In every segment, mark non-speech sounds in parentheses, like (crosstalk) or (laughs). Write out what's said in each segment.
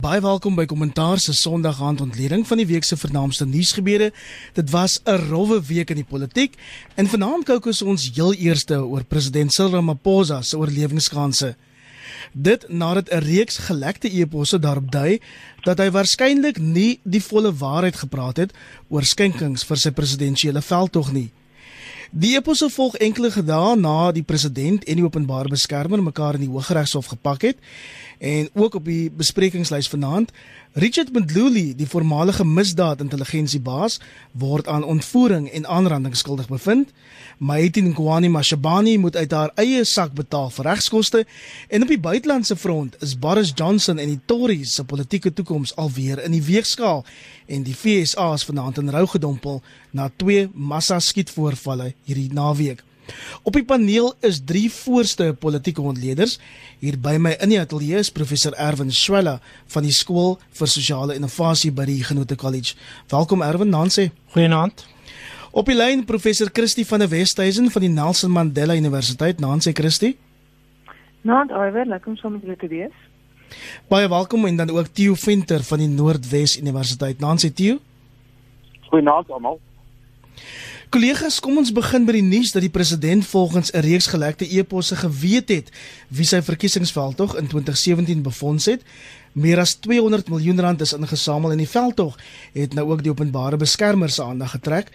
Baie welkom by Kommentaar se Sondag aand ontleding van die week se vernaamste nuusgebeure. Dit was 'n rowwe week in die politiek en vanaand kookus ons heel eerste oor president Cyril Ramaphosa se oorlewingskanse. Dit nadat 'n reeks gelekte e-posse daarop dui dat hy waarskynlik nie die volle waarheid gepraat het oor skenkings vir sy presidentsiële veldtog nie. Die eposse volg enkele dae na die president en die openbare beskermer mekaar in die Hooggeregshof gepak het en ook op die besprekingslys vanaand Richard Mdluli, die voormalige misdaadintelligensiebaas, word aan ontvoering en aanranding skuldig bevind. Maiti Nkwani Mashabane moet uit haar eie sak betaal vir regskoste en op die buitelandse front is Boris Johnson en die Tories se politieke toekoms alweer in die weegskaal en die FSA is vanaand in rou gedompel na twee massa skietvoorvalle hierdie naweek. Op die paneel is drie voorste politieke ontleeders. Hier by my in die ateljee is professor Erwin Swela van die skool vir sosiale innovasie by die Genote College. Welkom Erwin, Nancy. Goeienaand. Op die lyn professor Christie van der Westhuizen van die Nelson Mandela Universiteit. Nancy Christie. Naand Iwer, lekker om saam met julle te wees. Baie welkom en dan ook Theo Venter van die Noordwes Universiteit. Nancy Theo. Goeienaand almal. Kollegas, kom ons begin by die nuus dat die president volgens 'n reeks gelekte e-posse geweet het wie sy verkiesingsveldtog in 2017 befonds het. Meer as 200 miljoen rand is ingesamel en die veldtog het nou ook die openbare beskermer se aandag getrek.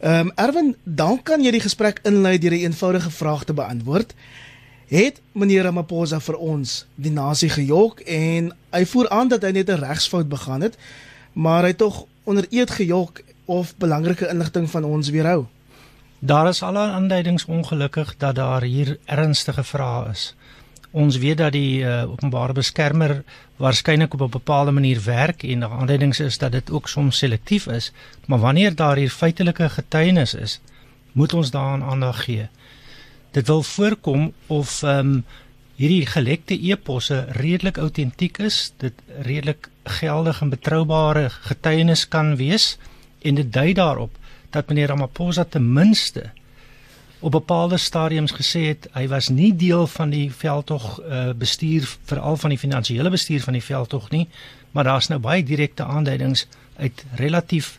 Ehm um, Erwin, dan kan jy die gesprek inlei deur 'n eenvoudige vraag te beantwoord. Het meneer Ramaphosa vir ons die nasie gejok en hy voer aan dat hy net 'n regsfout begaan het, maar hy tog onder eed gejok of belangrike inligting van ons weerhou? Daar is al aanduidings ongelukkig dat daar hier ernstige vrae is. Ons weet dat die uh, openbare beskermer waarskynlik op 'n bepaalde manier werk en die aanduidings is dat dit ook soms selektief is, maar wanneer daar hier feitelike getuienis is, moet ons daaraan aandag gee. Dit wil voorkom of ehm um, hierdie gelekte eposse redelik autentiek is, dit redelik geldig en betroubare getuienis kan wees en dit dui daarop dat meneer Ramaphosa ten minste op bepaalde stadiums gesê het hy was nie deel van die veldtog uh, bestuur veral van die finansiële bestuur van die veldtog nie maar daar's nou baie direkte aanduidings uit relatief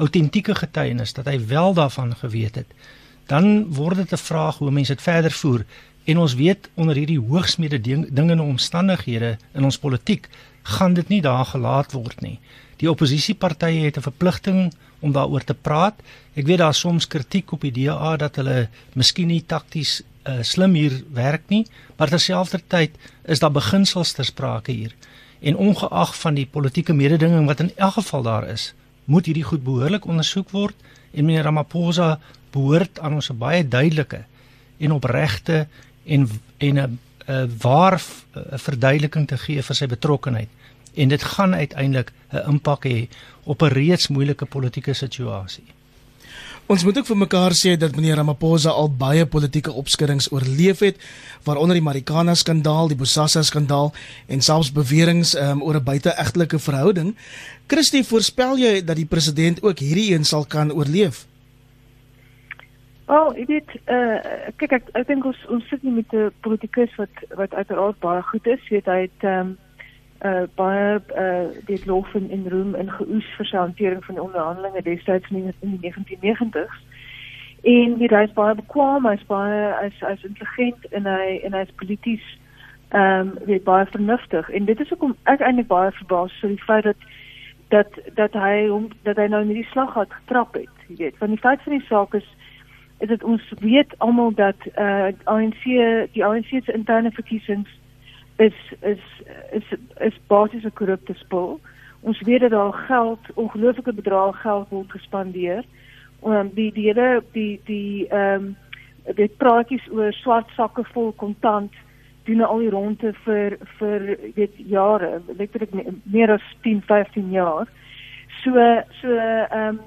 autentieke getuienis dat hy wel daarvan geweet het. Dan word dit 'n vraag hoe mense dit verder voer. En ons weet onder hierdie hoogsmede ding, dingende omstandighede in ons politiek gaan dit nie daar gelaat word nie die oppositiepartye het 'n verpligting om daaroor te praat. Ek weet daar soms kritiek op die DA dat hulle miskien nie takties uh, slim hier werk nie, maar terselfdertyd is daar beginsels ter sprake hier. En ongeag van die politieke mededinging wat in elk geval daar is, moet hierdie goed behoorlik ondersoek word en meneer Ramaphosa behoort aan ons 'n baie duidelike en opregte en en 'n 'n waar verduideliking te gee vir sy betrokkeheid en dit gaan uiteindelik 'n impak hê op 'n reeds moeilike politieke situasie. Ons moet ook vir mekaar sê dat meneer Ramaphosa al baie politieke opskuddings oorleef het, waaronder die Marikana skandaal, die Bosasa skandaal en selfs beweringe um, oor 'n buiteegtelike verhouding. Christie, voorspel jy dat die president ook hierdie een sal kan oorleef? Oh, ek weet uh kyk ek ek dink ons ons sit nie met 'n politikus wat wat uiteraard baie goed is, weet hy het ehm um, uh baie uh dit lof in in room in geoes vir hantering van die onderhandelinge destyds in, in die 1990s. En hy is baie bekwam, hy's baie hy's hy's intelligent en hy en hy's polities ehm um, weet baie vernuftig en dit is ook om ek eintlik baie verbaas oor die feit dat dat dat hy hom dat hy nou in die slag het getrap het, jy weet. Van die feit van die saak is is dit ons weet almal dat uh ANC die ANC se interne verkiesings is is is is basies 'n korrupte spul. Ons weet dat daar geld, ongelooflike bedrae geld word gespandeer. Ehm die die hele die die ehm um, dit praatjies oor swart sakke vol kontant doen al die ronde vir vir weet jare, letterlik meer as 10, 15 jaar. So so ehm um,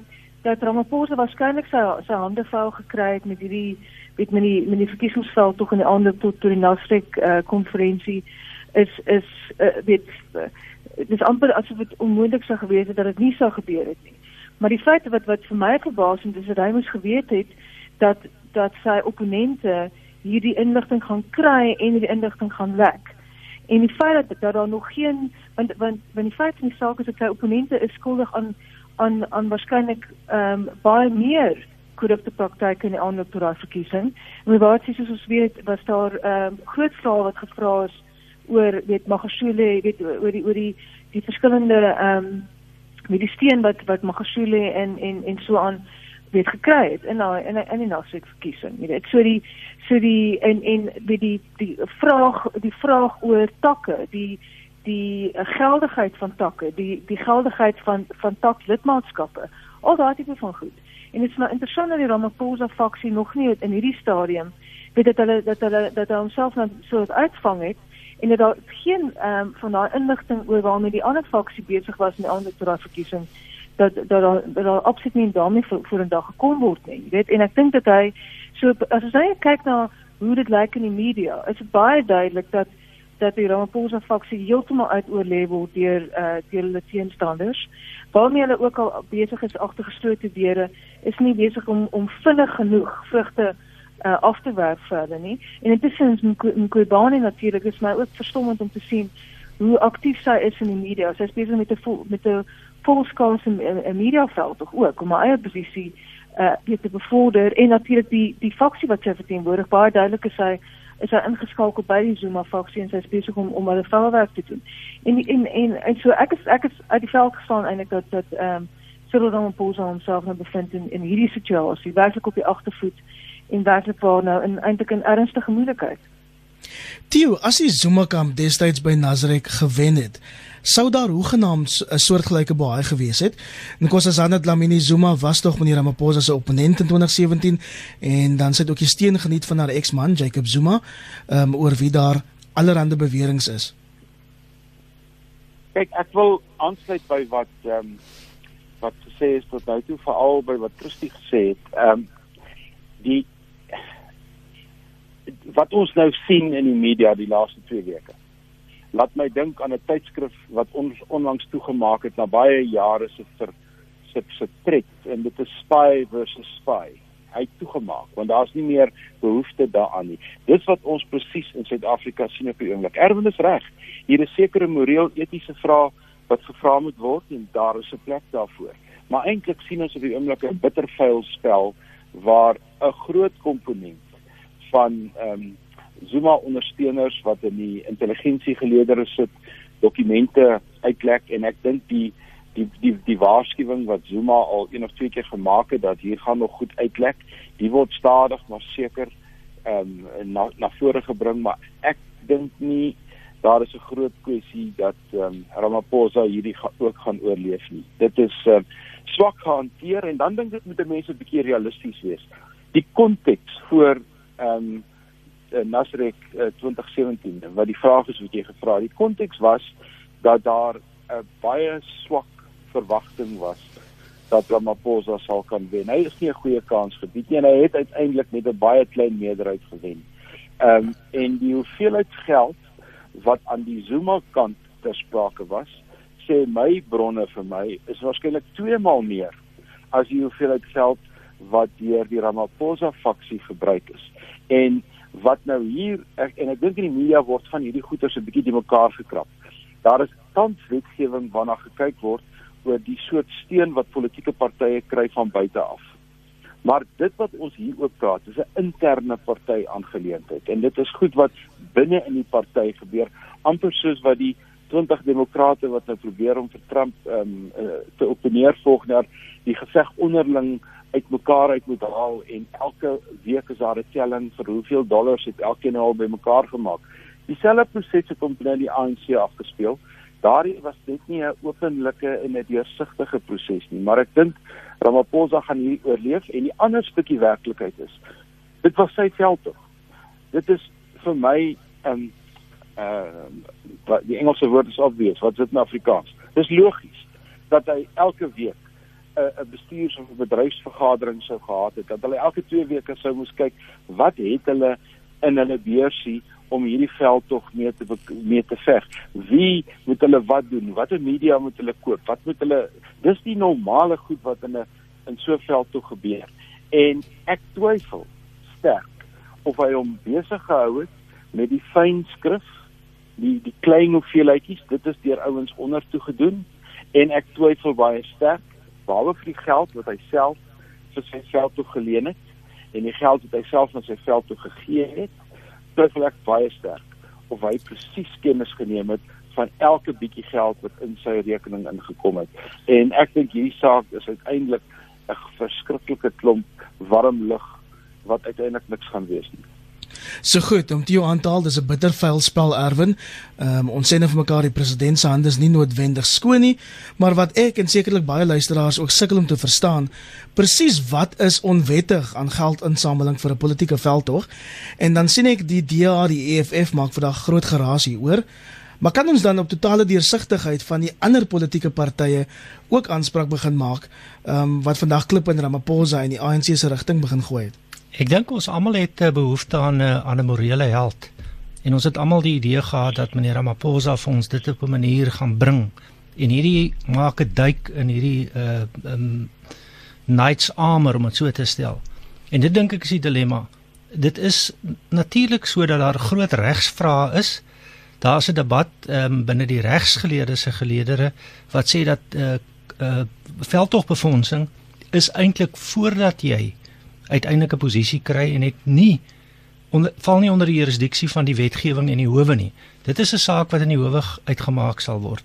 dat Ramaphosa waarskynlik sy sy hande vuil gekry het met hierdie weet met die met die verkiesingsveld tog in die ander tot tot die Nasrek uh, konferensie is is uh, weet uh, dis amper asof dit onmoontlik sou gewees het dat dit nie sou gebeur het nie. Maar die feit wat wat vir my verbaasend is, dat hy moes geweet het dat dat sy opponente hierdie inligting gaan kry en die inligting gaan lek. En die feit dat, dat daar nog geen want want want die feit van die saak is dat sy opponente is skuldig aan aan aan waarskynlik ehm um, baie meer korrupte praktyke in die aanloop tot daai verkiesing. En wat sies ons weet was daar ehm um, groot vrae wat gevra is oor weet Magashule, weet oor die oor die die verskillende ehm um, met die steen wat wat Magashule en en en so aan weet gekry het in daai in in die nasweek verkiesing. Weet so die so die en en weet die die vraag die vraag oor takke, die die geldigheid van takke, die die geldigheid van van taklidmaatskappe. Al daai tipe van goed. En dit is nou interessant dat die Ramaphosa faksie nog nie in hierdie stadium weet dat hulle dat hulle dat hulle homself nou so uitvang het en dat daar geen ehm um, van daai inligting oor waarmee die ander faksie besig was in die ander tot daai verkiesing dat dat daar daar absoluut nie daarmee voor, voor 'n dag gekom word nie. Jy weet en ek dink dat hy so as jy kyk na hoe dit lyk in die media, is dit baie duidelik dat dat die Ramaphosa faksie heeltemal uitoorleef word deur uh deur hulle teenstanders. Waarmee hulle ook al besig is agter geslote deure, is nie besig om om vinnig genoeg vrugte uh af te werk verder nie. En intussen in Kobani natuurlik is my ook verstommend om te sien hoe aktief sy is in die media. Sy is besig met 'n met 'n volskaalse media veld tog ook om haar eie posisie uh te bevorder en natuurlik die die faksie wat sy verteenwoordig baie duidelik is sy is hy ingeskakel by die Zuma faksie en sy is besig om om hulle velwerk te doen. En en en, en so ek is ek is uit die veld gestaan eintlik dat dat ehm um, Cyril Ramaphosa homself nou bevind in in hierdie situasie, werklik op die agtervoet en werklik waar nou in eintlik 'n ernstige moeilikheid. Tio, as die Zuma kamp destyds by Nazareth gewen het, sou daar hoegenaamd 'n soortgelyke baai gewees het. Nkosazana Dlamini Zuma was tog meneer Ramaphosa se opponent in 2017 en dan sit ook die steun geniet van haar eksman Jacob Zuma, um, oor wie daar allerlei beweringe is. Kyk, ek wil aansluit by wat ehm um, wat gesê is tot nou toe veral by wat Christie gesê het. Ehm um, die wat ons nou sien in die media die laaste 2 weke laat my dink aan 'n tydskrif wat ons onlangs toegemaak het na baie jare se vir se se trek en dit is spy versus spy. Hy het toegemaak want daar's nie meer behoefte daaraan nie. Dis wat ons presies in Suid-Afrika sien op die oomblik. Erwin is reg. Hier is sekere moreel etiese vrae wat gevra moet word en daar is 'n plek daarvoor. Maar eintlik sien ons op die oomblik 'n bittervuil spel waar 'n groot komponent van ehm um, Zuma ondersteuners wat in die intelligensiegeleedere sit, dokumente uitlek en ek dink die die die die waarskuwing wat Zuma al een of twee keer gemaak het dat hier gaan nog goed uitlek, die word stadig maar seker ehm um, na na vore gebring, maar ek dink nie daar is 'n groot kwessie dat ehm um, Ramaphosa hierdie ga, ook gaan oorleef nie. Dit is uh, swak gehanteer en dan dink ek moet mense 'n bietjie realisties wees. Die konteks voor ehm um, Nasrek uh, 2017 wat die vraag is wat jy gevra het. Die konteks was dat daar 'n uh, baie swak verwagting was dat Ramaphosa sal kan wen. Hy is nie 'n goeie kans gebied nie en hy het uiteindelik met 'n baie klein meerderheid gewen. Ehm um, en die hoeveelheid geld wat aan die Zuma kant ter sprake was, sê my bronne vir my is waarskynlik 2 maal meer as die hoeveelheid geld wat deur die Ramaphosa faksie gebruik is. En wat nou hier ek, en ek dink in die media word van hierdie goeie se bietjie die mekaar gekrap. Daar is tans wetgewing waarna gekyk word oor die soort steun wat politieke partye kry van buite af. Maar dit wat ons hier ook praat, is 'n interne party aangeleentheid en dit is goed wat binne in die party gebeur, amper soos wat die 20 demokrate wat nou probeer om vir Trump ehm um, uh, te opponeer volgens die geveg onderling uitmekaar uit moet haal en elke week is daar 'n telling vir hoeveel dollars het elkeen al bymekaar gemaak. Dieselfde proses het om binne die ANC afgespeel. Daardie was net nie 'n openlike en 'n deursigtige proses nie, maar ek dink Ramaphosa gaan hier oorleef en die ander stukkie werklikheid is. Dit was sy veld tog. Dit is vir my 'n um, uh die Engelse woord is obvious, wat dit in Afrikaans. Dis logies dat hy elke week 'n bestuurs of 'n bedryfsvergadering sou gehad het dat hulle elke 2 weke sou moes kyk wat het hulle in hulle beursie om hierdie veld tog mee te mee te veg. Wie moet hulle wat doen? Watter media moet hulle koop? Wat moet hulle Dis die normale goed wat in 'n in so 'n veld tog gebeur. En ek twyfel sterk of hy hom besig gehou het met die fyn skrif die die klein hoeveelheidjies, dit is deur ouens onder toe gedoen en ek twyfel baie sterk behalwe vir die geld wat hy self vir sy veld toe geleen het en die geld wat hy self aan sy veld toe gegee het, twyfel ek baie sterk of hy presies kennis geneem het van elke bietjie geld wat in sy rekening ingekom het. En ek dink hierdie saak is uiteindelik 'n verskriklike klomp warm lug wat uiteindelik niks gaan wees nie. So goed, om te jou aantal, dis 'n bittervuil spel Erwin. Ehm um, ons sê net vir mekaar die president se hande is nie noodwendig skoon nie, maar wat ek en sekerlik baie luisteraars ook sukkel om te verstaan, presies wat is onwettig aan geldinsameling vir 'n politieke veldtog? En dan sien ek die DA, die EFF maak vandag groot geraas hieroor. Maar kan ons dan op totale deursigtigheid van die ander politieke partye ook aanspraak begin maak, ehm um, wat vandag klip in Ramaphosa en die ANC se rigting begin gooi het? Ek dink ons almal het 'n behoefte aan 'n aan 'n morele held. En ons het almal die idee gehad dat meneer Ramaphosa vir ons dit op 'n manier gaan bring. En hierdie maak 'n duik in hierdie uh um knights armor om dit so te stel. En dit dink ek is die dilemma. Dit is natuurlik sodat daar groot regsvrae is. Daar's 'n debat um binne die regsgeleerdes se geleedere wat sê dat uh uh veldtogbefondsing is eintlik voordat jy uiteindelik 'n posisie kry en het nie onder, val nie onder die jurisdiksie van die wetgewing en die howe nie. Dit is 'n saak wat in die howe uitgemaak sal word.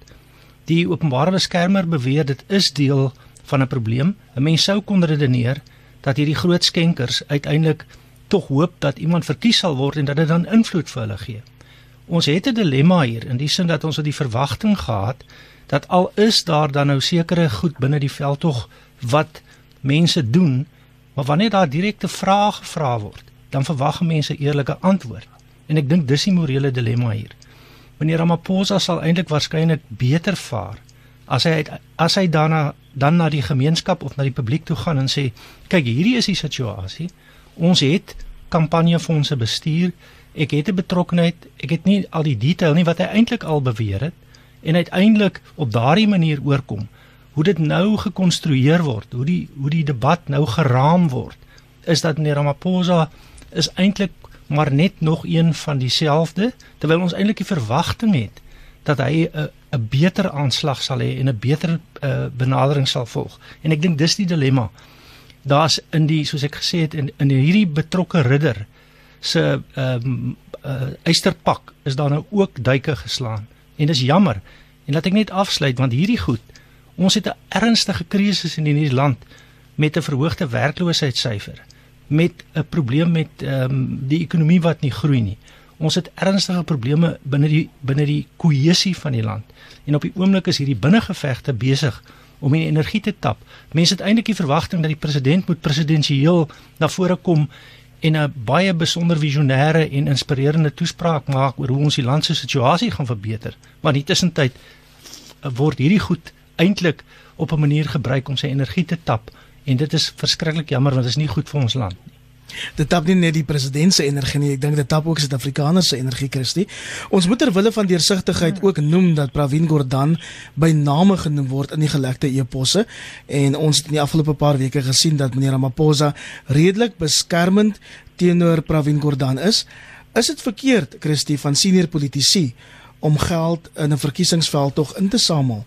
Die openbare beskermer beweer dit is deel van 'n probleem. 'n Mens sou kon redeneer dat hierdie groot skenkers uiteindelik tog hoop dat iemand verkies sal word en dat dit dan invloed vir hulle gee. Ons het 'n dilemma hier in die sin dat ons het die verwagting gehad dat al is daar dan nou sekere goed binne die veldtog wat mense doen Maar wanneer daar direkte vrae gevra word, dan verwag mense eerlike antwoord. En ek dink dis die morele dilemma hier. Meneer Ramaphosa sal eintlik waarskynlik beter vaar as hy uit, as hy daarna dan na die gemeenskap of na die publiek toe gaan en sê, kyk, hierdie is die situasie. Ons het kampanjefondse bestuur. Ek het 'n betrokkeheid. Ek het nie al die detail nie wat hy eintlik al beweer het en uiteindelik op daardie manier oorkom hoe dit nou gekonstrueer word, hoe die hoe die debat nou geraam word, is dat meneer Ramaphosa is eintlik maar net nog een van dieselfde terwyl ons eintlik die verwagting het dat hy 'n 'n beter aanslag sal hê en 'n beter uh, benadering sal volg. En ek dink dis die dilemma. Daar's in die soos ek gesê het in in hierdie betrokke ridder se ehm um, uh, eysterpak is daar nou ook duike geslaan. En dis jammer. En laat ek net afsluit want hierdie goed Ons het 'n ernstige krisis in hierdie land met 'n verhoogde werkloosheidssyfer, met 'n probleem met ehm um, die ekonomie wat nie groei nie. Ons het ernstige probleme binne die binne die kohesie van die land. En op die oomblik is hierdie binnengevegte besig om die energie te tap. Mense het eintlik die verwagting dat die president moet presidensieel na vore kom en 'n baie besonder visionêre en inspirerende toespraak maak oor hoe ons die land se situasie gaan verbeter. Maar in die tussentyd word hierdie goed eintlik op 'n manier gebruik om sy energie te tap en dit is verskriklik jammer want dit is nie goed vir ons land nie. Dit tap nie net die president se energie nie, ek dink dit tap ook Suid-Afrikaners se energie, Christie. Ons moet ter wille van deursigtigheid ook noem dat Pravin Gordhan by name genoem word in die gelekte eposse en ons het in die afgelope paar weke gesien dat meneer Ramaphosa redelik beskermend teenoor Pravin Gordhan is. Is dit verkeerd, Christie, van senior politici om geld in 'n verkiesingsveld tog in te samel?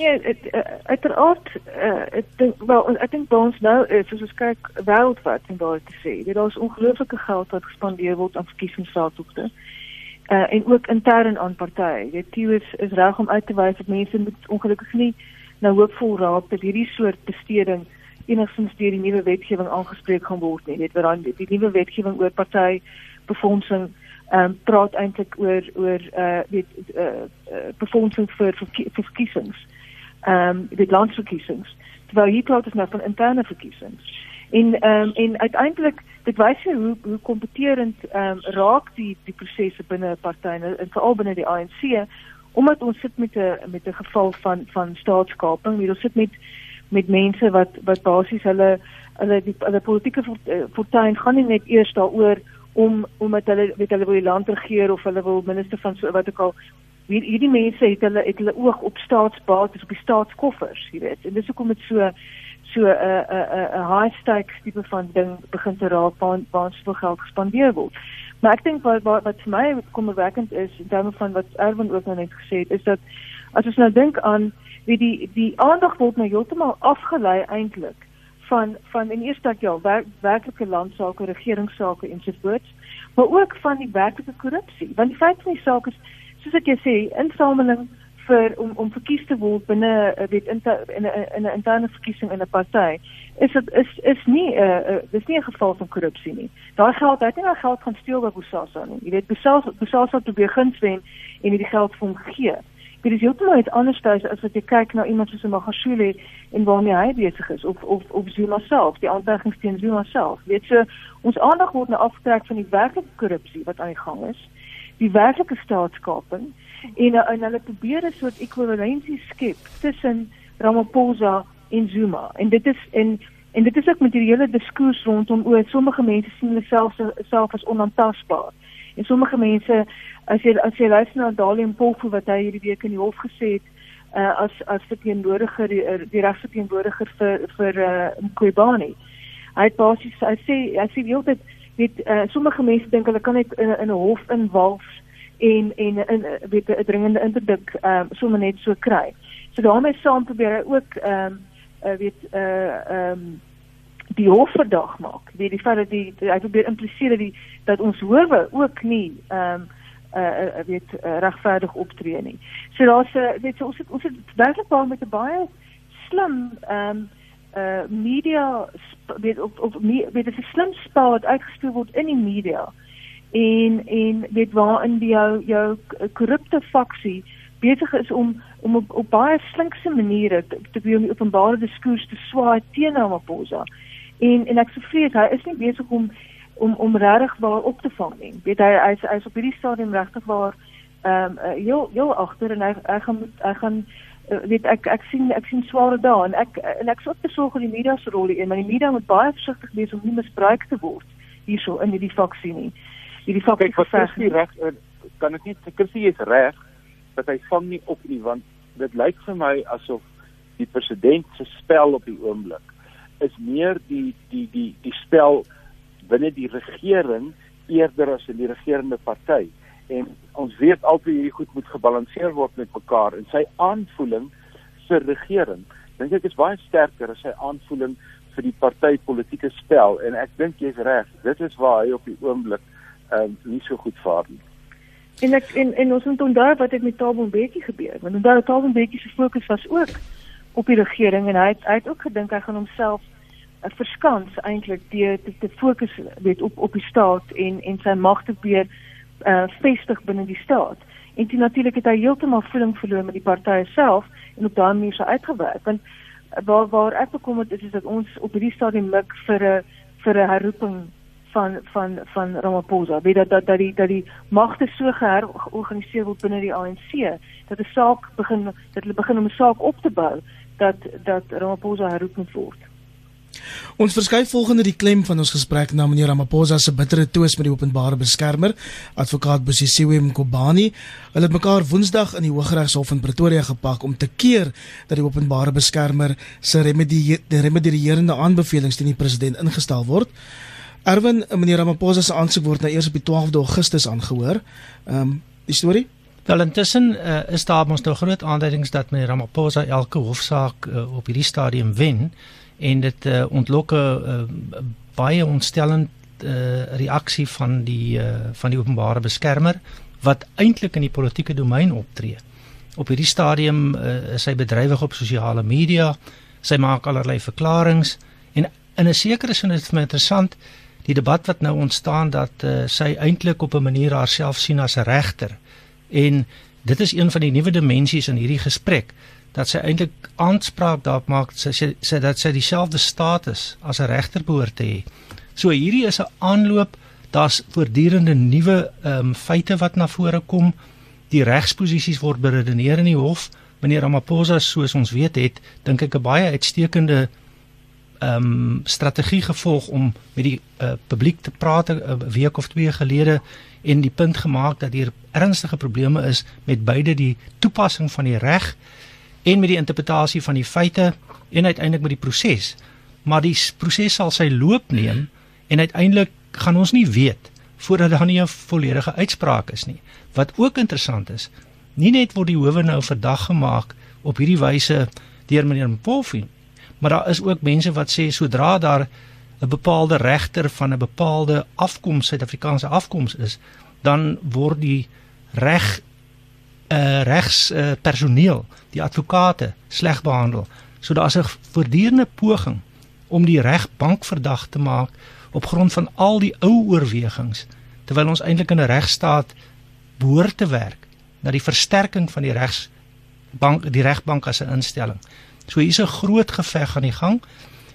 Ja, het, uh, uiteraard, ek dink wel, ek dink by ons nou is as ons kyk wêreldwyd en daar te sê, dit is ongelooflike geld wat gespandeer word aan verkiesingsveldtogte. Uh, en ook intern aan partye. Dit is is reg om uit te wys dat mense moet ongelukkig nie nou hoopvol raak dat hierdie soort besteding enigstens deur die nuwe wetgewing aangespreek gaan word nie. Dit wat die, die nuwe wetgewing oor party befondsing ehm um, praat eintlik oor oor uh weet uh, uh befondsing vir vir verkiesings ehm um, die landsverkiesings terwyl hier praat ons nou van interne verkiesings. En ehm um, en uiteindelik dit wys hoe hoe kompeterend ehm um, raak die die prosesse binne 'n party en veral binne die ANC omdat ons sit met 'n met 'n geval van van staatskaping. Ons sit met met mense wat wat basies hulle hulle die hulle politieke fortuin gaan nie net eers daaroor om omdat hulle weet hulle wil land regeer of hulle wil minister van so wat ook al hier, hierdie mense het hulle het hulle oog op staatsbates op die staatskoffers, jy weet. En dis hoekom dit so so 'n 'n 'n high stakes tipe van ding begin te raak waar waar soveel geld gespandeer word. Maar ek dink wat wat, wat vir my kommerwekkend is in terme van wat Erwin ook nou net gesê het, is dat as ons nou dink aan wie die die aandag word nou heeltemal afgelei eintlik van van in eerste plek ja, wer, werklike landsaake, regeringsake ensovoorts, maar ook van die werklike korrupsie. Want die feit van die saak is soos ek sê, insameling vir om om verkies te word binne uh, weet in in 'n interne verkiesing in 'n party is dit is is nie 'n uh, uh, dis nie 'n geval van korrupsie nie. Daai geld, hy het nie daai geld gaan steel by Bosasa nie. Jy weet Bosasa Bosasa het probeer guns wen en hierdie geld vir hom gegee. Dit is heeltemal iets anders as wat jy kyk na iemand soos Magashule en waarmee hy besig is of of of Zuma self, die aantuigings teen Zuma self. Weet jy, ons aandag word nou afgetrek van die werklike korrupsie wat aan die gang is, die werklike staatskaping en en hulle probeer 'n soort ekwivalensie skep tussen Ramaphosa en Zuma. En dit is en en dit is ook met die hele diskurs rondom oor sommige mense sien hulle self self as onaantastbaar. En sommige mense as jy as jy luister na Dali en Polfu wat hy hierdie week in die hof gesê het uh, as as verteenwoordiger die, die regsverteenwoordiger vir vir uh, Mqobani. Hy het basies hy sê hy sê jy weet uh, sommige mense dink hulle kan net in, in 'n hof inwalf en en in weet 'n dringende interdik ehm um, sommer net so kry. So daarmee saam probeer hy ook ehm um, uh, weet uh, ehm um, die hof verdag maak. Weet die feit dat die hy probeer impliseer dat die dat ons howe ook nie ehm um, uh, weet uh, regverdig optree nie. So daar's 'n uh, weet so, ons het ons het werklik baie met 'n baie slim ehm um, uh media weet op op weet dit is 'n slim spel wat uitgespeel word in die media en en weet waarin die jou jou korrupte faksie besig is om om op, op baie slinkse maniere te, te weer die openbare diskurs te swaai teen Ramaphosa. En en ek sou vrees hy is nie besig om om om regtig waar op te vang nie. Weet hy hy is, hy is op hierdie stadium regtig waar ehm um, heel heel agter en hy hy gaan hy gaan weet ek ek sien ek sien sware dae en ek en ek sou besorg oor die media se rol hier, maar die media moet baie versigtig wees om nie misbruik te word hierso in hierdie faksie nie. Hierdie kyk wat is die reg eh, kan ek nie Christie is reg dat hy vang nie op nie want dit lyk vir my asof die president se spel op die oomblik is meer die die die die spel binne die regering eerder as in die regerende party en ons weet altyd hierdie goed moet gebalanseer word met mekaar en sy aanvoeling vir regering dink ek is baie sterker as sy aanvoeling vir die party politieke spel en ek dink jy's reg dit is waar hy op die oomblik ehm uh, nie so goed vaar nie. En ek en en ons moet onthou wat het met Thabo Mbeki gebeur. Want onthou Thabo Mbeki se fokus was ook op die regering en hy het, hy het ook gedink hy gaan homself uh, verskans eintlik deur te, te fokus weet op op die staat en en sy mag te weer uh, vestig binne die staat. En dit natuurlik het hy heeltemal voeling verloor met die party self en op daardie manier so uitgewerk. Want uh, waar waar ek bekommerd is is dat ons op hierdie stadium mik vir 'n vir 'n herroeping van van van Ramaphosa weet dat dat dat die dat die magte so georganiseer word binne die ANC dat 'n saak begin dat hulle begin om 'n saak op te bou dat dat Ramaphosa herroep moet word. Ons verskuif volgende die klem van ons gesprek na meneer Ramaphosa se bittere twis met die openbare beskermer, advokaat Bosisiwe Mkobani. Hulle het mekaar Woensdag in die Hooggeregshof in Pretoria gepak om te keer dat die openbare beskermer se remedie remedierende aanbevelings teen die president ingestel word. Erwin, meneer Ramaphosa se aansoek word nou eers op die 12de Augustus aangehoor. Ehm um, die storie? Wel intussen uh, is daar mos nou groot aanduidings dat meneer Ramaphosa elke hofsaak uh, op hierdie stadium wen en dit uh, ontlok 'n uh, baie ontstellend uh, reaksie van die uh, van die openbare beskermer wat eintlik in die politieke domein optree. Op hierdie stadium uh, is hy bedrywig op sosiale media. Sy maak allerlei verklaringe en in 'n sekere sin is dit vir my interessant die debat wat nou ontstaan dat uh, sy eintlik op 'n manier haarself sien as 'n regter en dit is een van die nuwe dimensies in hierdie gesprek dat sy eintlik aanspraak daarop maak sy sê, sê dat sy dieselfde status as 'n regter behoort te hê. So hierdie is 'n aanloop, daar's voortdurende nuwe ehm um, feite wat na vore kom. Die regsposisies word beredeneer in die hof. Meneer Ramaphosa soos ons weet het, dink ek 'n baie uitstekende ehm um, strategie gevolg om met die uh, publiek te praat eh, 'n uh, week of twee gelede en die punt gemaak dat hier ernstige probleme is met beide die toepassing van die reg en met die interpretasie van die feite en uiteindelik met die proses. Maar die proses sal sy loop neem en uiteindelik gaan ons nie weet voordat daar nie 'n volledige uitspraak is nie. Wat ook interessant is, nie net word die howe nou verdag gemaak op hierdie wyse deur meneer Mpofu, maar daar is ook mense wat sê sodra daar 'n bepaalde regter van 'n bepaalde afkoms Suid-Afrikaanse afkoms is, dan word die reg uh regs uh, personeel, die advokate sleg behandel. So daar's 'n voortdurende poging om die regbank verdag te maak op grond van al die ou oorwegings terwyl ons eintlik in 'n regstaat behoort te werk na die versterking van die regsbank die regbank as 'n instelling. So hier's 'n groot geveg aan die gang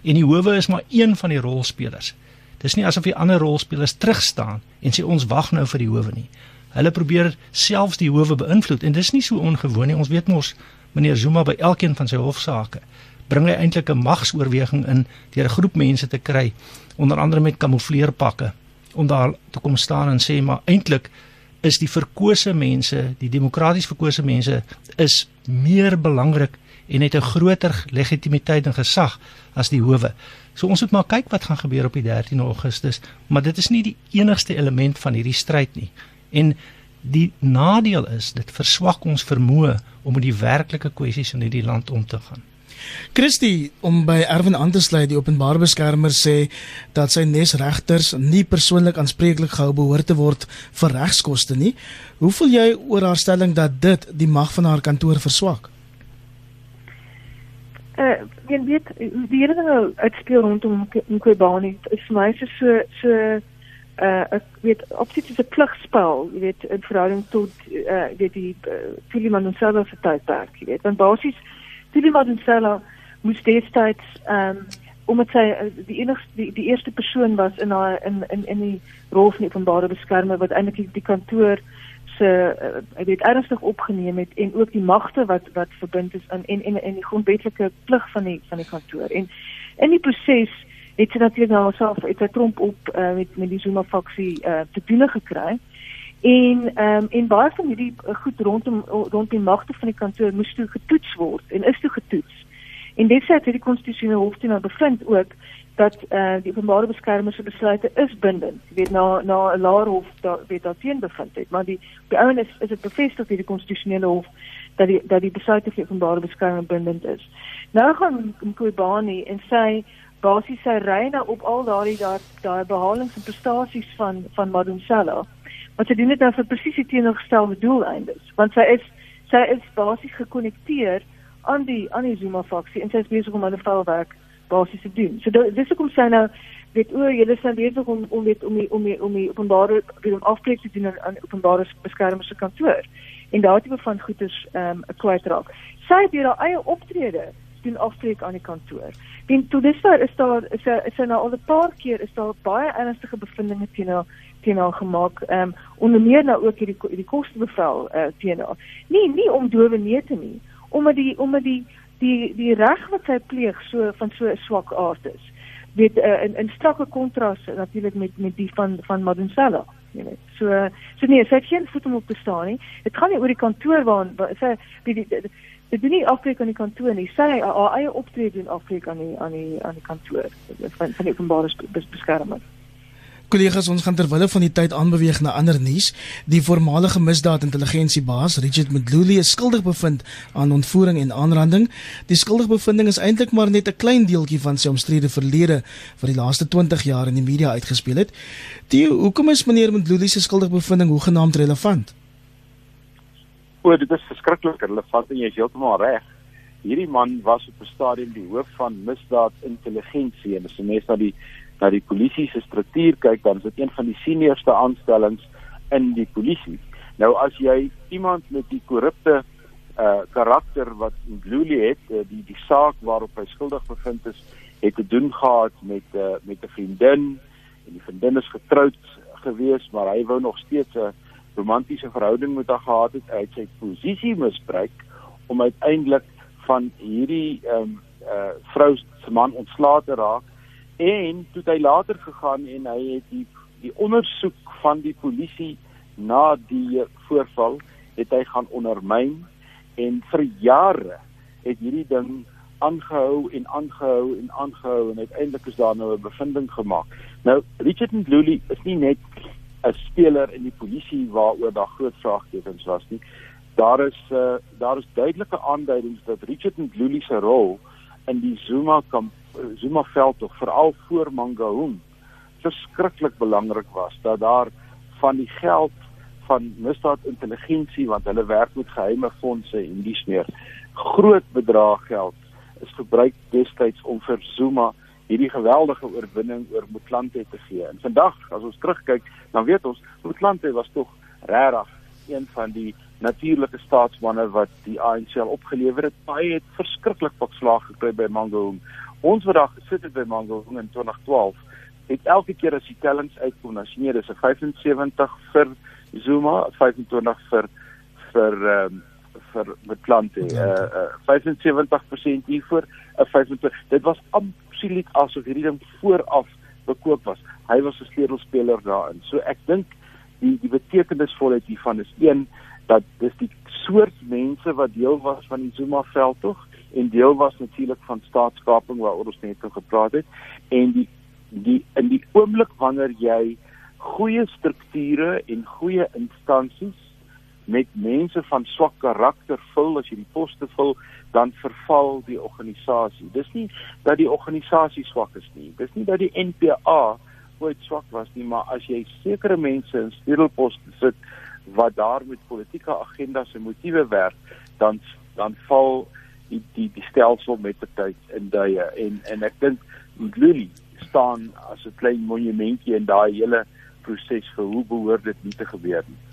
en die howe is maar een van die rolspelers. Dis nie asof die ander rolspelers terugstaan en sê ons wag nou vir die howe nie. Hulle probeer selfs die howe beïnvloed en dis nie so ongewoon nie. Ons weet mos meneer Zuma by elkeen van sy hofsaake bring hy eintlik 'n magsoorweging in deur 'n groep mense te kry, onder andere met kamoufleerpakke om daar te kom staan en sê maar eintlik is die verkose mense, die demokraties verkose mense is meer belangrik en het 'n groter legitimiteit en gesag as die howe. So ons moet maar kyk wat gaan gebeur op die 13 Augustus, maar dit is nie die enigste element van hierdie stryd nie. En die nadeel is dit verswak ons vermoë om met die werklike kwessies in hierdie land om te gaan. Christie om by Erwin aan te sluit die openbare beskermer sê dat sy nesregters nie persoonlik aanspreeklik gehou behoort te word vir regskoste nie. Hoe voel jy oor haar stelling dat dit die mag van haar kantoor verswak? Uh, jy weet die hele ding uitspeel rondom Nkwebani is vir my so so so uh ek weet opsit is 'n pligspel, jy weet in verhouding tot uh weet die uh, Philemon Nsalo se tydperk, jy weet. Want basies Tilly Madonsela moes destyds ehm um, omdat sy uh, die enigste die, die eerste persoon was in haar in in in die rol van openbare beskermer wat eintlik die, die kantoor se uh, hy het ernstig opgeneem het en ook die magte wat wat verbind is aan en en en die grondwetlike plig van die van die kantoor en in die proses het sy natuurlik nou self het sy tromp op uh, met met die Zuma faksie uh, te doen gekry En ehm um, en baie van hierdie eh, goed rondom rond die magte van die kantoor moes toe getoets word en is toe getoets. En dit sê dat die konstitusionele hof toe nou bevind ook dat eh uh, die openbare beskermer se besluite is bindend. Jy weet na na 'n laer hof daar weet daar teen bevind het, maar die die ouens is is dit bevestig deur die konstitusionele hof dat die dat die besluite van die openbare beskermer bindend is. Nou gaan Mkhwebani en sy basies sy nou op al daardie daai behalings en prestasies van van Madonsela wat sy doen dit nou vir presies die teenoorgestelde doeleindes want sy is sy is basies gekonnekteer aan die aan die Zuma faksie en sy is besig om hulle vuilwerk basies te doen. So dis hoekom sy nou weet o, julle is nou besig om om weet om die, om die, om die openbare om afbreek te doen aan openbare beskermers se kantoor en daardie van goeders ehm um, kwyt raak. Sy het hier haar eie optrede doen afbreek aan die kantoor. En toe dis daar is daar is sy is sy nou al 'n paar keer is daar baie ernstige bevindinge teen haar teen haar gemaak. Ehm um, onder meer nou ook hierdie die kostebevel uh, teen haar. Nie nie om dowe neete nie, omdat die omdat die die die reg wat sy pleeg so van so 'n swak aard is. Weet uh, in in strakke kontras natuurlik met met die van van Madonsela. Jy weet. So so nee, sy het geen voet om op te staan nie. Dit gaan nie oor die kantoor waar sy die die, die Dit doen nie afbreek aan die kantoor nie. Sy haar eie optrede doen afbreek aan die aan die aan die kantoor van van die openbare beskerming. Kollegas, ons gaan terwyl van die tyd aanbeweeg na ander nuus. Die voormalige misdaadintelligensiebaas Richard Mdluli is skuldig bevind aan ontvoering en aanranding. Die skuldigbevinding is eintlik maar net 'n klein deeltjie van sy omstrede verlede wat die laaste 20 jaar in die media uitgespeel het. Die hoekom is meneer Mdluli se skuldigbevinding hoegenaamd relevant? O, dit is verskriklik relevant en jy is heeltemal reg. Hierdie man was op 'n stadium die hoof van misdaadintelligensie en as jy mens na die na die polisie se struktuur kyk, dan is dit een van die seniorste aanstellings in die polisie. Nou as jy iemand met die korrupte uh karakter wat Luli het, uh, die die saak waarop hy skuldig bevind is, het te doen gehad met uh met 'n vriendin en die vriendin is getroud gewees, maar hy wou nog steeds 'n romantiese verhouding met haar gehad het. Het sy posisie misbruik om uiteindelik van hierdie ehm um, uh vrou se man ontslae te raak en toe hy later gegaan en hy het die die ondersoek van die polisie na die voorval het hy gaan ondermyn en vir jare het hierdie ding aangehou en aangehou en aangehou en uiteindelik is daar nou 'n bevinding gemaak. Nou Richard Ndluli is nie net 'n speler in die polisie waaroor daar groot vraagtekens was nie. Daar is uh, daar is duidelike aanduidings dat Richard Ndluli se rol in die Zuma kamp Zuma veld tog veral voor Mangaung verskriklik belangrik was dat daar van die geld van misdaad intelligensie want hulle werk met geheime fondse en dis meer groot bedrag geld is gebruik destyds om vir Zuma hierdie geweldige oorwinning oor Motlanthe te gee. En vandag as ons terugkyk, dan weet ons Motlanthe was tog regtig een van die natuurlike staatsmanne wat die ANC opgelewer het. Hy het verskriklik pak slaag gekry by Mangaung. Ons wat daar gesit het by Mangaung in 2012 het elke keer as die tellings uitkom, dan sien jy dis 'n 75 vir Zuma, 25 vir vir ehm um, vir Motlanthe. Uh, uh 75% hiervoor, 'n uh, 25. Dit was absoluut asof hierdie ding vooraf bekoop was. Hy was 'n sleutelspeler daarin. So ek dink die die betekenisvolheid hiervan is een dat dis die soort mense wat deel was van die Zuma veldtog en deel was natuurlik van staatskaping waaroor ons net gepraat het en die die in die oomblik wanneer jy goeie strukture en goeie instansies met mense van swak karakter vul as jy die poste vul dan verval die organisasie. Dis nie dat die organisasie swak is nie. Dis nie dat die NPA ooit swak was nie, maar as jy sekere mense in sleutelposte sit wat daar met politieke agendas en motiewe werk, dan dan val die die die stelsel met die tyd in duie en en ek dink Luli staan as 'n klein monumentjie in daai hele proses vir hoe behoort dit nie te gebeur nie.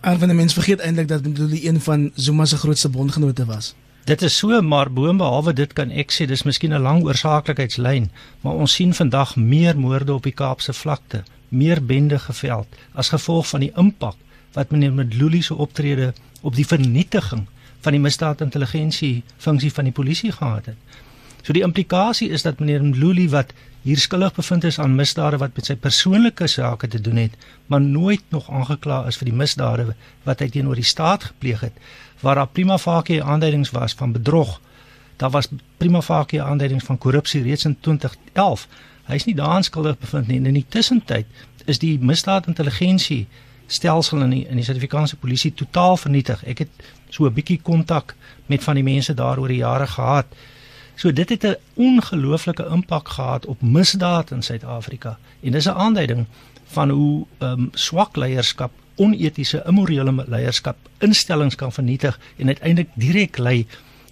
En van die mense vergeet eintlik dat Luli een van Zuma se grootste bondgenote was. Dit is so maar boonbehalwe dit kan ek sê dis miskien 'n lang oorsaaklykheidslyn, maar ons sien vandag meer moorde op die Kaapse vlakte, meer bende geveld as gevolg van die impak wat meneer Mdluli se optrede op die vernietiging van die misdaadintelligensie funksie van die polisie gehad het. So die implikasie is dat meneer Mdluli wat hier skuldig bevind is aan misdade wat met sy persoonlike sake te doen het, maar nooit nog aangekla is vir die misdade wat hy teenoor die staat gepleeg het, waar daar prima facie aanduidings was van bedrog. Daar was prima facie aanduidings van korrupsie reeds in 2011. Hy is nie daaraan skuldig bevind nie. In die tussentyd is die misdaadintelligensie stelsel in die in die Suid-Afrikaanse polisie totaal vernietig. Ek het so 'n bietjie kontak met van die mense daar oor die jare gehad. So dit het 'n ongelooflike impak gehad op misdaad in Suid-Afrika en dis 'n aanduiding van hoe ehm um, swak leierskap, onetiese, immorele leierskap instellings kan vernietig en uiteindelik direk lei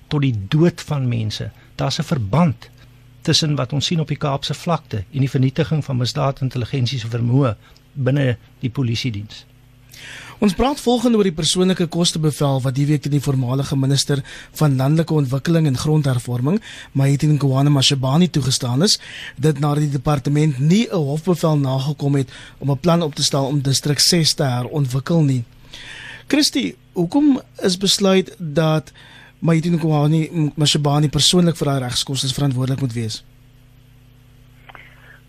tot die dood van mense. Daar's 'n verband tussen wat ons sien op die Kaapse vlakte en die vernietiging van misdaadintelligensie se vermoë binne die polisie diens. Ons praat volgende oor die persoonlike kostebevel wat die week teen die voormalige minister van landelike ontwikkeling en grondhervorming, Maitini Ngwane Mashibani toegestaan is, dit nadat die departement nie 'n hofbevel nagekom het om 'n plan op te stel om distrik 6 te herontwikkel nie. Christie, hoekom is besluit dat Maitini Ngwane Mashibani persoonlik vir haar regskoste verantwoordelik moet wees?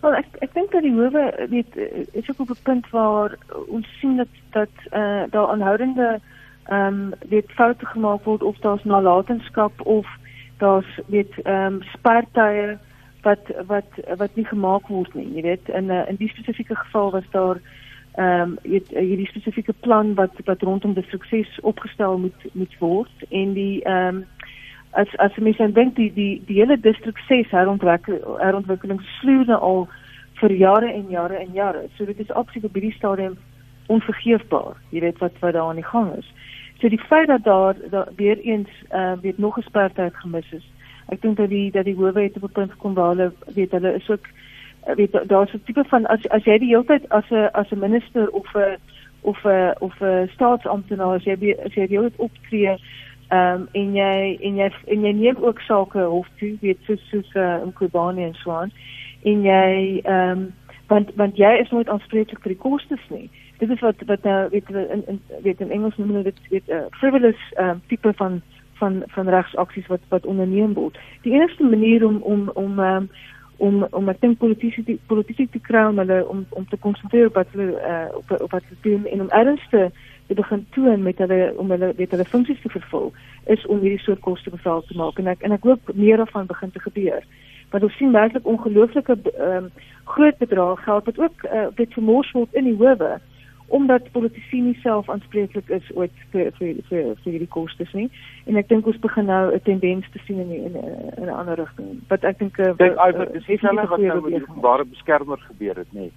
Wel ek ek dink dat die howe weet is ook op 'n punt waar ons sien dat dat eh uh, daar aanhoudende ehm um, weet foute gemaak word of daar's nalatenskap of daar's weet ehm um, spartye wat wat wat nie gemaak word nie. Jy weet in 'n uh, in die spesifieke geval was daar ehm um, weet hierdie spesifieke plan wat wat rondom die sukses opgestel moet moet word en die ehm um, as as mense dink die die die hele distrik 6 herontwikkeling herontwikkeling nou al vir jare en jare en jare. So dit is absoluut op hierdie stadium onvergeefbaar. Jy weet wat wat daar aan die gang is. So die feit dat daar, daar weer eens uh weet nog gespertheid gemis is. Ek dink dat die dat die howe het op 'n punt gekom waar hulle weet hulle is ook weet daar's 'n tipe van as as jy die hele tyd as 'n as 'n minister of 'n of 'n of 'n staatsamptenaar as jy as jy die hele tyd optree Ehm um, en jy en jy en jy neem ook sake hof toe, weet soos soos uh, in Kobani en so aan. En jy ehm um, want want jy is nooit aanspreeklik vir die kostes nie. Dit is wat wat nou weet in, in weet in Engels noem hulle dit weet 'n uh, eh, frivolous ehm um, tipe van van van regsaksies wat wat onderneem word. Die enigste manier om om om um, om om ek dink politici politici te kry om hulle om om te konsentreer op wat hulle uh, op op wat hulle doen en om ernstig te begin toon met hulle om hulle weet hulle funksies te vervul is om hierdie soort koste bevel te maak en ek en ek hoop meer daarvan begin te gebeur. Want ons sien werklik ongelooflike um, groot bedrae geld wat ook uh, weet vermors word in die howe omdat politici nie self aanspreeklik is ooit vir vir vir vir die kostes nie. En ek dink ons begin nou 'n tendens te sien in die, in 'n ander rigting. Wat ek dink uh, dink Iver dis dieselfde wat nou met die openbare beskermer gebeur het, nê.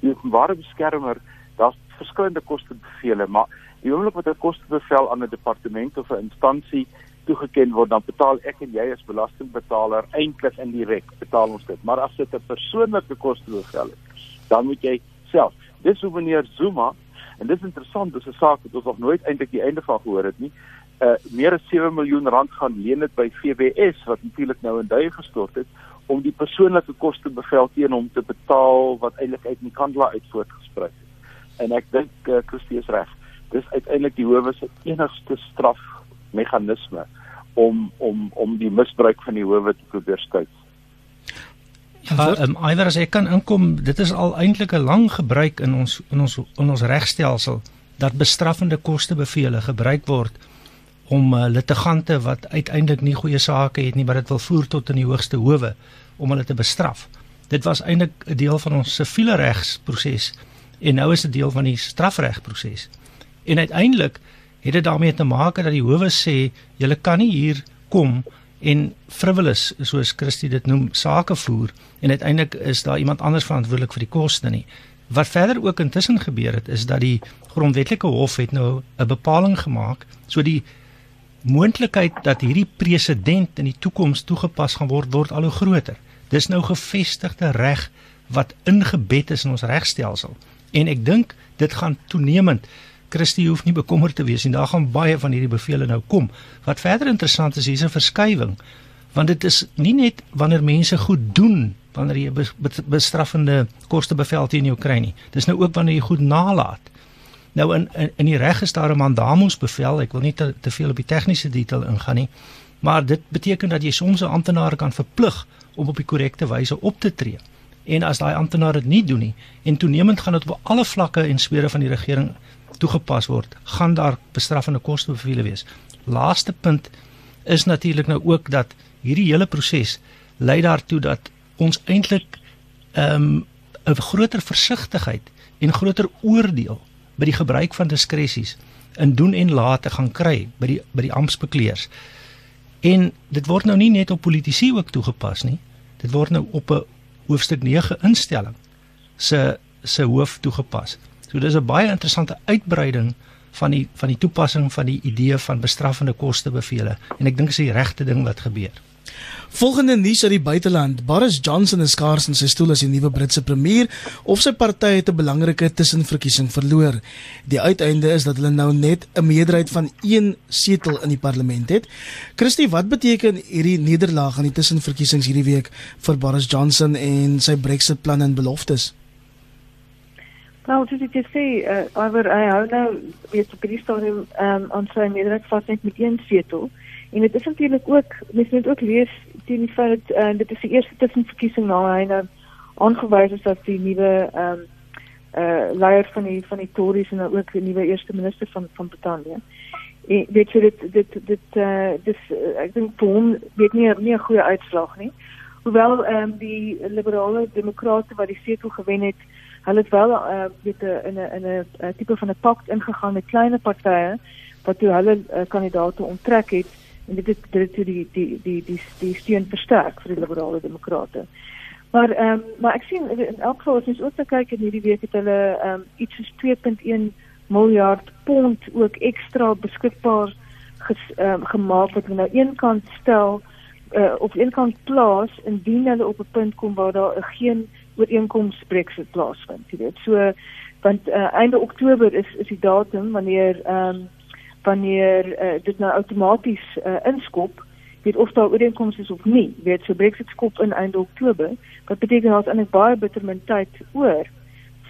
Die openbare beskermer, daar's verskillende kostebevele, maar die oomblik wat 'n kostebevel aan 'n departement of 'n instansie toegeken word, dan betaal ek en jy as belastingbetaler eintlik indirek betaal ons dit. Maar as dit 'n persoonlike kostebevel is, dan moet jy self dis hoe meneer Zuma en dit is interessant dis 'n saak wat ons nog nooit eintlik die einde van gehoor het nie uh meer as 7 miljoen rand gaan leen dit by FBS wat natuurlik nou in duie gestort het om die persoonlike koste bevel teen hom te betaal wat eintlik uit Nikandla uit voortgespruit het en ek dink uh, Christie is reg. Dis uiteindelik die howe se enigste strafmeganisme om om om die misbruik van die howe te probeer skei Ja, ehm um, iwer as ek kan inkom, dit is al eintlik 'n lang gebruik in ons in ons in ons regstelsel dat bestraffende kostebevele gebruik word om uh, litigante wat uiteindelik nie goeie sake het nie, maar dit wil voer tot in die hoogste howe om hulle te bestraf. Dit was eintlik 'n deel van ons siviele regsproses en nou is dit deel van die strafregproses. En uiteindelik het dit daarmee te maak dat die howe sê jy kan nie hier kom en frivolous soos Christie dit noem sake voer en uiteindelik is daar iemand anders verantwoordelik vir die koste nie. Wat verder ook intussen gebeur het is dat die grondwetlike hof het nou 'n bepaling gemaak so die moontlikheid dat hierdie presedent in die toekoms toegepas gaan word word al hoe groter. Dis nou gevestigde reg wat ingebed is in ons regstelsel en ek dink dit gaan toenemend Christie hoef nie bekommerd te wees nie. Daar gaan baie van hierdie bevele nou kom. Wat verder interessant is, hier's 'n verskywing. Want dit is nie net wanneer mense goed doen wanneer jy bestraffende kostebevel teen jou kry nie. Dis nou ook wanneer jy goed nalat. Nou in in, in die reg is daar 'n mandamus bevel. Ek wil nie te, te veel op die tegniese detail ingaan nie. Maar dit beteken dat jy soms 'n amptenaar kan verplig om op die korrekte wyse op te tree. En as daai amptenaar dit nie doen nie en toenemend gaan dit op alle vlakke en sfere van die regering toegepas word, gaan daar bestraffende kostebevele wees. Laaste punt is natuurlik nou ook dat hierdie hele proses lei daartoe dat ons eintlik ehm um, 'n groter versigtigheid en groter oordeel by die gebruik van diskresies in doen en late gaan kry by die by die amptbekleers. En dit word nou nie net op politici ook toegepas nie. Dit word nou op 'n hoofstuk 9 instelling se se hoof toegepas. So dis 'n baie interessante uitbreiding van die van die toepassing van die idee van bestraffende kostebevele en ek dink dis die regte ding wat gebeur. Volgende nuus uit die buiteland. Boris Johnson is skaars in sy stoel as die nuwe Britse premier of sy party het 'n belangrike tussenverkiesing verloor. Die uiteinde is dat hulle nou net 'n meerderheid van 1 setel in die parlement het. Christie, wat beteken hierdie nederlaag aan die tussenverkiesings hierdie week vir Boris Johnson en sy Brexit planne en beloftes? Nou, soos ek sê, uh, oor hy hou nou weet op die stadium um, aan sy meerderheid vas net met een setel. En dit is natuurlik ook, mens moet ook lees teen die feit dat uh, dit is die eerste tussenverkiesing na hy nou aangewys is as die nuwe ehm um, uh leier van die van die Tories en ook die nuwe eerste minister van van Brittanje. En weet jy dit dit dit eh uh, dis uh, ek dink hom weet nie nie 'n goeie uitslag nie. Hoewel ehm um, die liberale demokrate wat die setel gewen het, hulle het wel uh, weet in 'n in 'n tipe van 'n pakt ingegaan met klein partye wat toe hulle uh, kandidaate onttrek het en dit het dit het die die die die die steun versterk vir die liberale demokrate. Maar ehm um, maar ek sien in elk geval as ons ook kyk in hierdie week het hulle ehm um, iets soos 2.1 miljard pond ook ekstra beskikbaar ges, um, gemaak wat hulle nou een kant stel uh, op een kant plaas indien hulle op 'n punt kom waar daar geen ooreenkoms Brexit plaasvind, jy weet. So want uh, einde Oktober is is die datum wanneer ehm um, wanneer uh, dit nou outomaties uh, inskop weet of daar ooreenkomste is of nie. Weet so Brexit skop in einde Oktober. Wat beteken daar's eintlik baie bittermentheid oor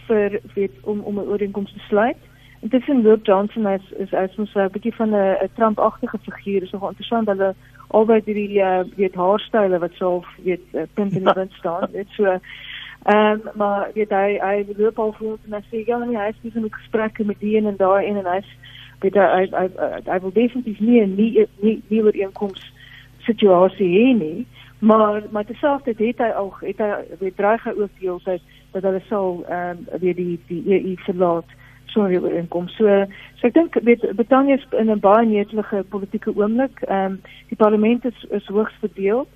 vir weet om om 'n ooreenkoms te sluit. Intussen loop Johnson as is as mos 'n bietjie van 'n Trump-agtige figuur. Is nogal interessant hulle albei die uh, weet haarstyle wat so weet uh, punt in die (laughs) wind staan. Dit so Ehm um, maar weet hy hy loop al voor en hy sê ja nee hy het dis 'n gesprek met die een en daai een en hy weet hy hy hy wil definitief nie nie nie nie oor inkoms situasie hê nie maar maar terselfdertyd het hy al het hy weet dreig hy ook die hele tyd dat hulle sal ehm um, weer die die EU verlaat sonder die ooreenkoms. So so ek dink weet Brittanje is in 'n baie netelige politieke oomblik. Ehm um, die parlement is is hoogs verdeel.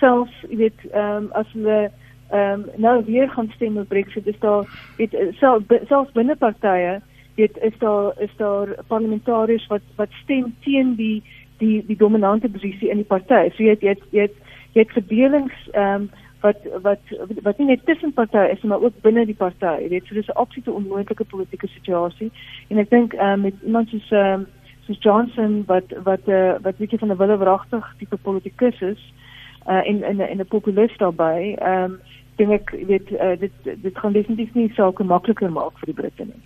Selfs weet ehm um, as hulle ehm um, nou weer gaan stem oor Brexit, is daar weet selfs selfs binne partye weet is daar is daar parlementariërs wat wat stem teen die die die dominante posisie in die party. So jy het jy het jy het, het verdelings ehm um, wat wat wat nie net tussen partye is maar ook binne die party. Jy weet, so dis 'n absolute onmoontlike politieke situasie. En ek dink ehm um, met iemand soos ehm um, soos Johnson wat wat uh, wat weet jy van 'n wille wragtig tipe politikus is uh in in 'n populist daarbey. Ehm um, dink ek weet uh, dit dit gaan definitief nie sake makliker maak vir die Britte nie.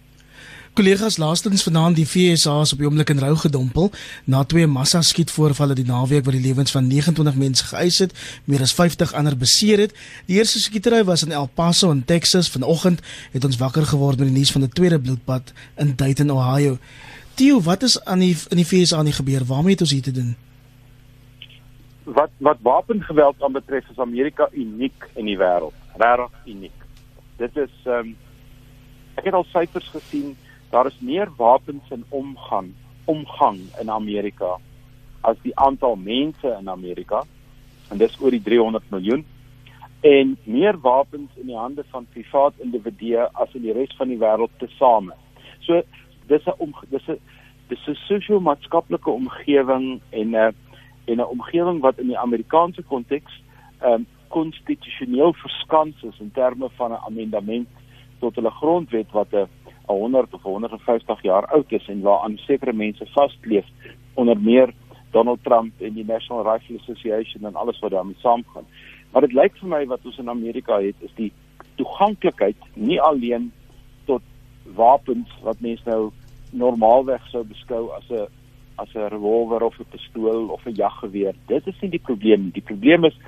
Kollegas laastens vanaand die FSA is op die oomblik in rou gedompel na twee massa skietvoorvalle die naweek wat die lewens van 29 mense geëis het, meer as 50 ander beseer het. Die eerste skietery was in El Paso in Texas. Vanoggend het ons wakker geword met die nuus van 'n tweede bloedbad in Dayton, Ohio. Tio, wat is aan die in die FSA aan die gebeur? Waarmee het ons hier te doen? Wat wat wapengeweld aanbetref is Amerika uniek in die wêreld. Regtig uniek. Dit is ehm um, ek het al syfers gesien daar is meer wapens in omgang omgang in Amerika as die aantal mense in Amerika en dis oor die 300 miljoen en meer wapens in die hande van privaat individue as in die res van die wêreld tesame. So dis 'n dis 'n dis 'n sosio-maatskaplike omgewing en 'n en 'n omgewing wat in die Amerikaanse konteks ehm um, konstitusioneel verskans is in terme van 'n amendement tot hulle grondwet wat 'n 100 of 150 jaar oud is en waaraan sekere mense vaskleef onder meer Donald Trump en die National Rifle Association en alles wat daarmee saamgaan. Maar dit lyk vir my wat ons in Amerika het is die toeganklikheid nie alleen tot wapens wat mense nou normaalweg sou beskou as 'n as 'n revolver of 'n pistool of 'n jaggeweer. Dit is nie die probleem nie. Die probleem is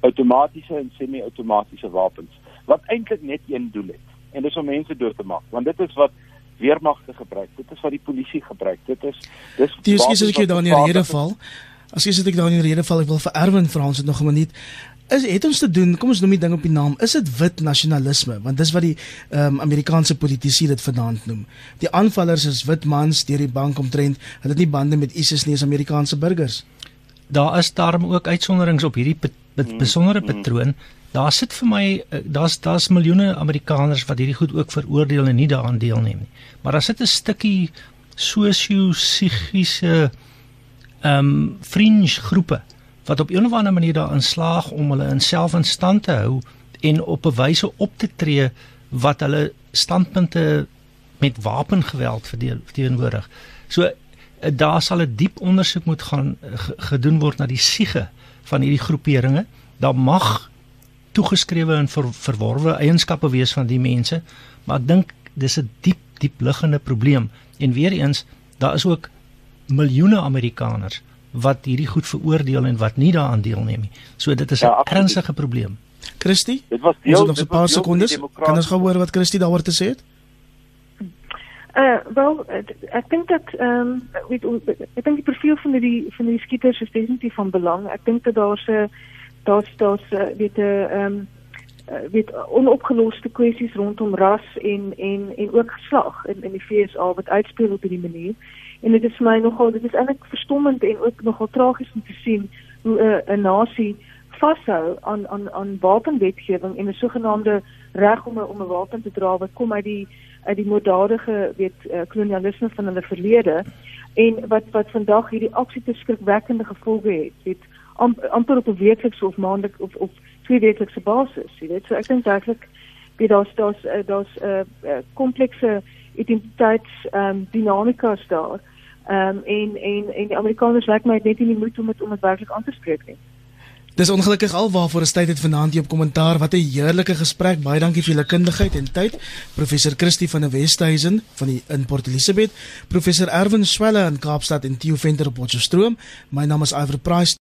outomatiese en semi-outomatiese wapens wat eintlik net een doel het en dis om mense dood te maak want dit is wat weermagte gebruik dit is wat die polisie gebruik dit is dis dis is as ek dan in rede val. As jy sê ek dan in rede val ek wil vir Erwin vra ons het nog 'n minuut is het ons te doen kom ons noem die ding op die naam is dit wit nasionalisme want dis wat die um, Amerikaanse politici dit vanaand noem. Die aanvallers is wit mans deur die bank omtrent hulle het nie bande met ISIS nie is Amerikaanse burgers. Daar is daarom ook uitsonderings op hierdie mm, besondere mm. patroon daar sit vir my eh, daar's daar's miljoene Amerikaners wat hierdie goed ook veroordeel en nie daaraan deelneem nie. Maar daar sit 'n stukkie sosio-psigiese ehm um, fringe groepe wat op 'n of ander manier daarin slaag om hulle in self in stand te hou en op 'n wyse op te tree wat hulle standpunte met wapengeweld verteenwoordig. So eh, daar sal 'n diep ondersoek moet gaan eh, gedoen word na die siege van hierdie groeperinge. Daar mag toegeskrewe en ver, verworwe eienskappe wees van die mense, maar ek dink dis 'n diep diep liggende probleem. En weer eens, daar is ook miljoene Amerikaners wat hierdie goed veroordeel en wat nie daaraan deelneem nie. So dit is 'n ja, ernstige probleem. Christie? Dit was deel, ons nog 'n paar sekondes. Kan ons gou hoor wat Christie daaroor te sê het? Uh wel ek dink dat ehm um, weet ek dink die profiel van die van die skieters is definitief van belang. Ek dink dat daar se daar's daar's uh, weet 'n uh, ehm um, uh, weet onopgeloste kwessies rondom ras en en en ook geslag in in die FSA wat uitspeel op hierdie manier. En dit is vir my nogal dit is eintlik verstommend en ook nogal tragies om te sien hoe 'n uh, 'n nasie vashou aan aan aan wapenwetgewing en 'n sogenaamde reg om 'n om 'n wapen te dra wat kom uit die uit die moorddadige weet uh, kolonialisme van hulle verlede en wat wat vandag hierdie absolute skrikwekkende gevolge het. Weet amper op 'n weeklikse of maandelik of of twee weeklikse basis, jy weet. So ek dink werklik wie daar's daar's eh, daar's 'n uh, eh, eh, komplekse identiteits ehm um, dinamikas daar. Ehm um, en en en die Amerikaners lyk my net nie die moed om dit om dit werklik aan te spreek nie. Dis ongelukkig alwaarvoor 'n tyd het vanaand hier op kommentaar. Wat 'n heerlike gesprek. Baie dankie vir julle kundigheid en tyd. Professor Christie van der Westhuizen van die in Port Elizabeth, professor Erwin Swelle in Kaapstad en Theo Venter op Potchefstroom. My naam is Iver Price.